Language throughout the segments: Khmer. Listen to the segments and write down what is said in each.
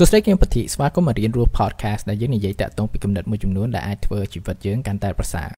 សួស្តីគឹមពធីស្វាគមន៍មករៀនរស់ podcast ដែលយើងនិយាយតាក់ទងពីគំនិតមួយចំនួនដែលអាចធ្វើជីវិតយើងកាន់តែប្រសើរ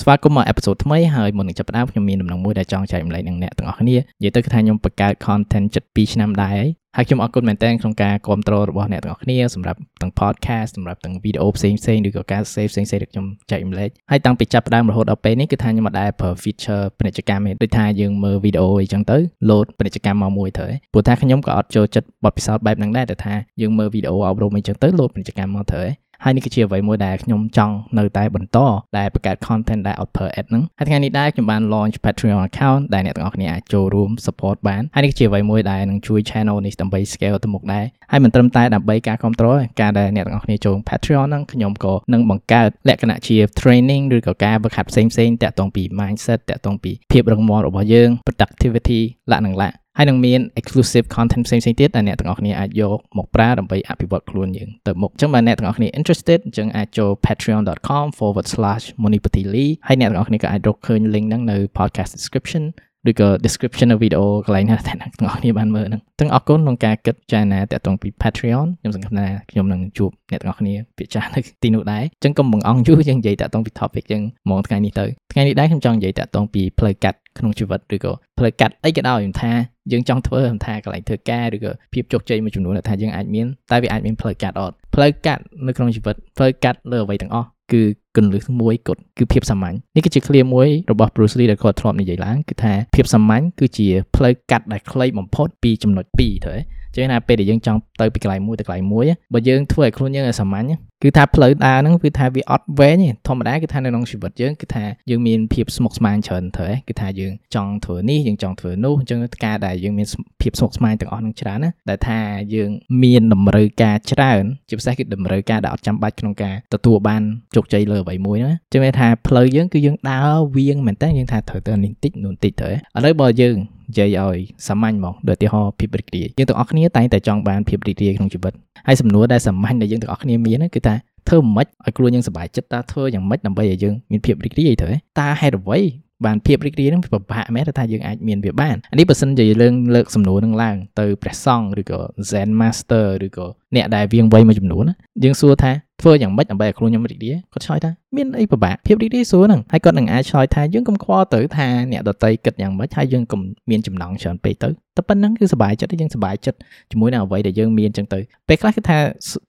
ស្វាគមន៍មកអេពីសូតថ្មីហើយមុននឹងចាប់ផ្ដើមខ្ញុំមានដំណឹងមួយដែលចង់ចែករំលែកនឹងអ្នកទាំងអស់គ្នានិយាយទៅគឺថាខ្ញុំបង្កើត content ជិត2ឆ្នាំដែរហើយ ខ្ញុំអរគុណមែនទែនក្នុងការគ្រប់គ្រងរបស់អ្នកទាំងអស់គ្នាសម្រាប់ទាំង podcast សម្រាប់ទាំងវីដេអូផ្សេងផ្សេងឬក៏ការ save ផ្សេងផ្សេងដែលខ្ញុំចែករំលែកហើយតាំងពីចាប់ផ្ដើមរហូតដល់ពេលនេះគឺថាខ្ញុំមិនដែលប្រើ feature ពាណិជ្ជកម្មទេដូចថាយើងមើលវីដេអូអីចឹងទៅ load ពាណិជ្ជកម្មមកមួយទៅព្រោះថាខ្ញុំក៏អត់ចូលចិត្តបទពិសោធន៍បែបហ្នឹងដែរតែថាយើងមើលវីដេអូអប់រំអីចឹងទៅ load ពាណិជ្ជកម្មមកទៅ ហើយនេះគឺជាអ្វីមួយដែលខ្ញុំចង់នៅតែបន្តដែលបង្កើត content ដែល out per ad ហ្នឹងហើយថ្ងៃនេះដែរខ្ញុំបាន launch Patreon account ដែលអ្នកទាំងអស់គ្នាអាចចូលរួម support បានហើយនេះគឺជាអ្វីមួយដែលនឹងជួយ channel នេះដើម្បី scale ទៅមុខដែរហើយមិនត្រឹមតែដើម្បីការគ្រប់គ្រងការដែលអ្នកទាំងអស់គ្នាចូល Patreon ហ្នឹងខ្ញុំក៏នឹងបង្កើតលក្ខណៈជា training ឬក៏ការបង្ហាត់ផ្សេងផ្សេងតាក់ទងពី mindset តាក់ទងពីភាពរឹងមាំរបស់យើង productivity លក្ខណៈ ហើយនឹងមាន exclusive content ផ្សេងៗទៀតដែលអ្នកទាំងអស់គ្នាអាចយកមកប្រើដើម្បីអភិវឌ្ឍខ្លួនយើងទៅមុខអញ្ចឹងបើអ្នកទាំងអស់គ្នា interested អញ្ចឹងអាចចូល patreon.com/monipatili ហើយអ្នកទាំងអស់គ្នាក៏អាចរកឃើញ link ហ្នឹងនៅ podcast description ឬក៏ description នៅវីដេអូកន្លែងណាដែលអ្នកទាំងអស់គ្នាបានមើលហ្នឹងទាំងអរគុណក្នុងការគិតចារណាតាក់ទងពី Patreon ខ្ញុំសង្ឃឹមថាខ្ញុំនឹងជួបអ្នកទាំងអស់គ្នាពាក្យចាស់នៅទីនោះដែរអញ្ចឹងកុំបង្អង់យូរយើងនិយាយតាក់ទងពី topic យើងហ្មងថ្ងៃនេះទៅថ្ងៃនេះដែរខ្ញុំចង់និយាយតាក់ទងពីផ្លូវកាត់ ក្នុងជីវិតឬក៏ផ្លូវកាត់អីក៏ដោយខ្ញុំថាយើងចង់ធ្វើខ្ញុំថាកន្លែងធ្វើការឬក៏ភាពជោគជ័យមួយចំនួនដែលថាយើងអាចមានតែវាអាចមានផ្លូវកាត់អត់ផ្លូវកាត់នៅក្នុងជីវិតផ្លូវកាត់លើអ្វីទាំងអស់គឺគន្លឹះមួយគត់គឺភាពសាមញ្ញនេះគឺជាឃ្លាមួយរបស់ Bruce Lee ដែលគាត់ធ្លាប់និយាយឡើងគឺថាភាពសាមញ្ញគឺជាផ្លូវកាត់ដែលខ្លីបំផុតពីចំណុច2ទៅ ចឹងណាពេលដែលយើងចង់ទៅពីកន្លែងមួយទៅកន្លែងមួយបើយើងធ្វើឲ្យខ្លួនយើងឲ្យសាមញ្ញគឺថាផ្លូវដើរហ្នឹងគឺថាវាអត់វែងទេធម្មតាគឺថានៅក្នុងជីវិតយើងគឺថាយើងមានភាពស្មុគស្មាញច្រើនទៅគឺថាយើងចង់ធ្វើនេះយើងចង់ធ្វើនោះអញ្ចឹងការដែលយើងមានភាពស្មុគស្មាញទាំងអស់ហ្នឹងច្រើនណាដែលថាយើងមានតម្រូវការច្រើនជាពិសេសគឺតម្រូវការដែលអត់ចាំបាច់ក្នុងការទទួលបានជោគជ័យលើអ្វីមួយណាចឹងមានថាផ្លូវយើងគឺយើងដើរវៀងមែនតើយើងថាត្រូវទៅនេះតិចនោះតិចទៅឥឡូវបើយើង និយាយឲ្យសាមញ្ញហ្មងដូចឧទាហរណ៍ភាពរីករាយយើងទាំងអស់គ្នាតែងតែចង់បានភាពរីករាយក្នុងជីវិតហើយសំណួរដែលសាមញ្ញដែលយើងទាំងអស់គ្នាមានគឺថាធ្វើមិនឲ្យខ្លួនយើងសុបាយចិត្តតើធ្វើយ៉ាងម៉េចដើម្បីឲ្យយើងមានភាពរីករាយទៅតើហេតុអ្វីបានភាពរីករាយនឹងពិបាកមែនថាយើងអាចមានវាបាននេះបើសិនជាយើងលើកសំណួរនឹងឡើងទៅព្រះសង្ឃឬក៏ Zen Master ឬក៏អ្នកដែលវៀងវៃមួយចំនួនយើងសួរថា ធ្វើយ៉ាងម៉េចដើម្បីឲ្យខ្លួនខ្ញុំរីករាយគាត់ឆ្លើយថាមានអីពិបាកភាពរីករាយសួរហ្នឹងហើយគាត់នឹងអាចឆ្លើយថាយើងកុំខ្វល់ទៅថាអ្នកដតីគិតយ៉ាងម៉េចហើយយើងកុំមានចំណងច្រើនពេកទៅតែប៉ុណ្្នឹងគឺសុបាយចិត្តយើងសុបាយចិត្តជាមួយនឹងអ្វីដែលយើងមានចឹងទៅពេលខ្លះគឺថា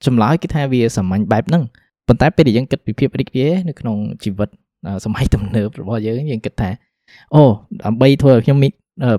ចម្លើយគឺថាវាសាមញ្ញបែបហ្នឹងប៉ុន្តែពេលដែលយើងគិតពីភាពរីករាយនៅក្នុងជីវិតសម័យទំនើបរបស់យើងយើងគិតថាអូដើម្បីធ្វើឲ្យខ្ញុំមាន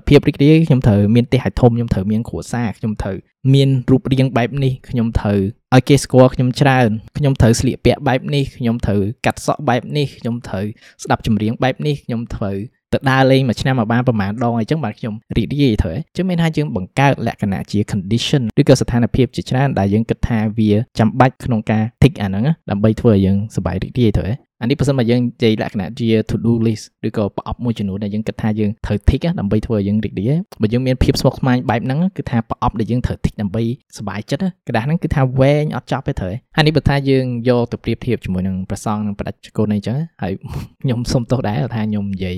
ភាពរីករាយខ្ញុំត្រូវមានផ្ទះឲ្យធំខ្ញុំត្រូវមានគ្រួសារខ្ញុំត្រូវមានរូបរាងបែបនេះខ្ញុំត្រូវឲ្យគេស្គាល់ខ្ញុំច្រើនខ្ញុំត្រូវស្លៀកពាក់បែបនេះខ្ញុំត្រូវកាត់សក់បែបនេះខ្ញុំត្រូវស្ដាប់ចម្រៀងបែបនេះខ្ញុំត្រូវទៅដើរលេងមួយឆ្នាំមកបានប្រហែលដងអីចឹងបាទខ្ញុំរីករាយទៅចឹងមានថាយើងបង្កើតលក្ខណៈជា condition ឬក៏ស្ថានភាពជាច្រើនដែលយើងគិតថាវាចាំបាច់ក្នុងការ tick អាហ្នឹងដើម្បីធ្វើឲ្យយើងសប្បាយរីករាយទៅ អានេះបើសិនមកយើងនិយាយលក្ខណៈជា to do list ឬក៏ប្រអប់មួយចំនួនដែលយើងគិតថាយើងត្រូវ tick ដើម្បីធ្វើឲ្យយើងរីករាយបើយើងមានភាពស្មុគស្មាញបែបហ្នឹងគឺថាប្រអប់ដែលយើងត្រូវ tick ដើម្បីសប្បាយចិត្តกระดาษហ្នឹងគឺថាវែងអត់ចប់ទេត្រូវហើយនេះបើថាយើងយកទៅប្រៀបធៀបជាមួយនឹងប្រសងនិងបដិជគុណអីចឹងហើយខ្ញុំសុំទោសដែរថាខ្ញុំនិយាយ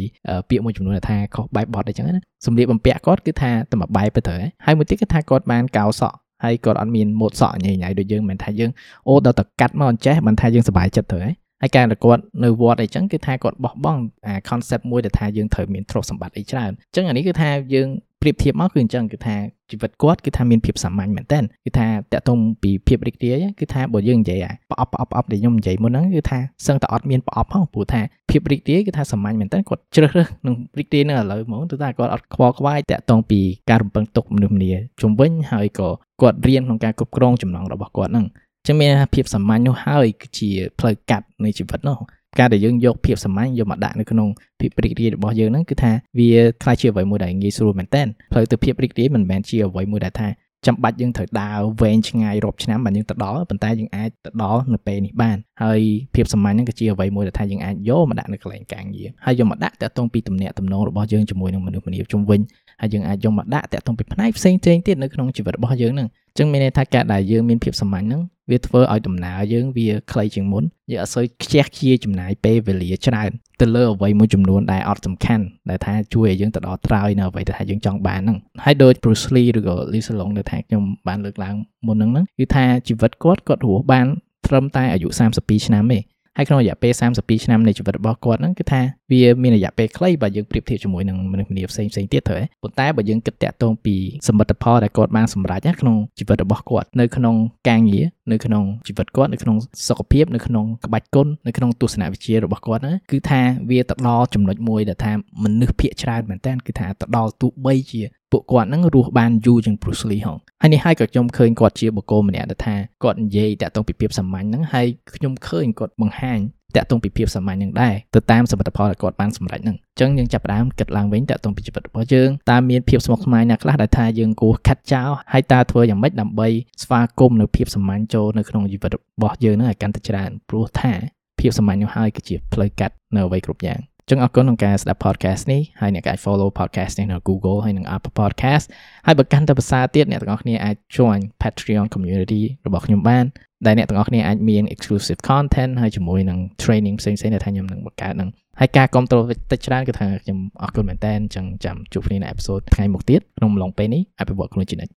ពាក្យមួយចំនួនថាខុសបែបបត់អីចឹងណាសម្លៀកបំពាក់គាត់គឺថាតែមួយបែបទៅត្រូវហើយមួយទៀតគឺថាគាត់បានកោសក់ហើយគាត់អត់មានម៉ូតសក់ញ៉ៃញ៉ៃដូចយើងមិនថាយើងអូដល់តែកាត់មកអញ្ចេះមិនថាយើងសប្បាយចិត្តទៅហ៎ ហើយការដែលគាត់នៅវត្តអីចឹងគឺថាគាត់បោះបង់អា concept មួយដែលថាយើងត្រូវមានទ្រព្យសម្បត្តិអីច្រើនអញ្ចឹងអានេះគឺថាយើងប្រៀបធៀបមកគឺអញ្ចឹងគឺថាជីវិតគាត់គឺថាមានភាពសាមញ្ញមែនតើគឺថាតកតុំពីភាពរីករាយគឺថាបើយើងនិយាយអាប្រអប់ប្រអប់ប្រអប់ដែលខ្ញុំនិយាយមុនហ្នឹងគឺថាសឹងតែអត់មានប្រអប់ផងព្រោះថាភាពរីករាយគឺថាសាមញ្ញមែនតើគាត់ជ្រើសរើសនឹងរីករាយនៅឥឡូវហ្មងគឺថាគាត់អត់ខ្វល់ខ្វាយតកតុំពីការរំពឹងទុកមនុស្សម្នាជំវិញហើយក៏គាត់រៀនក្នុងការគ្រប់គ្រងចំណងរបស់គាត់ហ្នឹង ចឹងមានភាពសាមញ្ញនោះហើយគឺជាផ្លូវកាត់នៃជីវិតនោះការដែលយើងយកភាពសាមញ្ញយកមកដាក់នៅក្នុងភាពរីករាយរបស់យើងហ្នឹងគឺថាវាខ្លាចជាអ្វីមួយដែលងាយស្រួលមែនតើផ្លូវទៅភាពរីករាយមិនមែនជាអ្វីមួយដែលថាចាំបាច់យើងត្រូវដើរវែងឆ្ងាយរាប់ឆ្នាំបានយើងទៅដល់ប៉ុន្តែយើងអាចទៅដល់នៅពេលនេះបានហើយភាពសាមញ្ញហ្នឹងគឺជាអ្វីមួយដែលថាយើងអាចយកមកដាក់នៅកន្លែងការងារហើយយកមកដាក់តាក់ទងពីទំនាក់ទំនងរបស់យើងជាមួយនឹងមនុស្សម្នាជុំវិញហើយយើងអាចយកមកដាក់តាក់ទងពីផ្នែកផ្សេងៗទៀតនៅក្នុងជីវិតរបស់យើងហ្នឹង ចឹងមានន័យថាការដែលយើងមានភាពសាមញ្ញហ្នឹងវាធ្វើឲ្យដំណើរយើងវាខ្លីជាងមុនយើងអត់សូវខ្ជះខ្ជាយចំណាយពេលវេលាច្រើនទៅលើអ្វីមួយចំនួនដែលអត់សំខាន់ដែលថាជួយឲ្យយើងទៅដល់ត្រើយនៅអ្វីដែលថាយើងចង់បានហ្នឹងហើយដូច Bruce Lee ឬក៏ Lee Salong ដែលថាខ្ញុំបានលើកឡើងមុនហ្នឹងហ្នឹងគឺថាជីវិតគាត់គាត់រស់បានត្រឹមតែអាយុ32ឆ្នាំទេ ហើយក្នុងរយៈពេល32ឆ្នាំនៃជីវិតរបស់គាត់ហ្នឹងគឺថាវាមានរយៈពេលខ្លីបើយើងប្រៀបធៀបជាមួយនឹងមនុស្សម្នាផ្សេងផ្សេងទៀតទៅប៉ុន្តែបើយើងគិតតាក់ទងពីសមិទ្ធផលដែលគាត់បានសម្រេចក្នុងជីវិតរបស់គាត់នៅក្នុងការងារ នៅក្នុងជីវិតគាត់នៅក្នុងសុខភាពនៅក្នុងក្បាច់គុណនៅក្នុងទស្សនវិជ្ជារបស់គាត់ហ្នឹងគឺថាវាទៅដល់ចំណុចមួយដែលថាមនុស្សភាគច្រើនមែនតើគឺថាទៅដល់ទោះបីជាពួកគាត់នឹងរស់បានយូរជាង Bruce Lee ហងហើយនេះហើយក៏ខ្ញុំឃើញគាត់ជាបុគ្គលម្នាក់ដែលថាគាត់និយាយតាក់ទងពីភាពសាមញ្ញហ្នឹងហើយខ្ញុំឃើញគាត់បង្ហាញ តាក់ទងពីភាពសាមញ្ញនឹងដែរទៅតាមសមិទ្ធផលដែលគាត់បានសម្រេចហ្នឹងអញ្ចឹងយើងចាប់ផ្ដើមគិតឡើងវិញតាក់ទងពីជីវិតរបស់យើងតើមានភាពស្មុគស្មាញណាខ្លះដែលថាយើងគួរខាត់ចោលហើយតើធ្វើយ៉ាងម៉េចដើម្បីស្វាគមន៍នៅភាពសាមញ្ញចូលនៅក្នុងជីវិតរបស់យើងហ្នឹងឲ្យកាន់តែច្រើនព្រោះថាភាពសាមញ្ញនោះហើយគឺជាផ្លូវកាត់នៅអ្វីគ្រប់យ៉ាង ចឹងអរគុណក្នុងការស្ដាប់ podcast នេះហើយអ្នកអាច follow podcast នេះនៅ Google ហើយនិង Apple Podcast ហើយបើកាន់តែភាសាទៀតអ្នកទាំងអស់គ្នាអាច join Patreon community របស់ខ្ញុំបានដែលអ្នកទាំងអស់គ្នាអាចមាន exclusive content ហើយជាមួយនឹង training ផ្សេងៗដែលថាខ្ញុំនឹងបង្កើតនឹងហើយការគ្រប់គ្រងតិចច្រើនគឺថាខ្ញុំអរគុណមែនតើអញ្ចឹងចាំជួបគ្នានៅ episode ថ្ងៃមុខទៀតក្នុងអំឡុងពេលនេះអភិវឌ្ឍខ្លួនជានិច្ច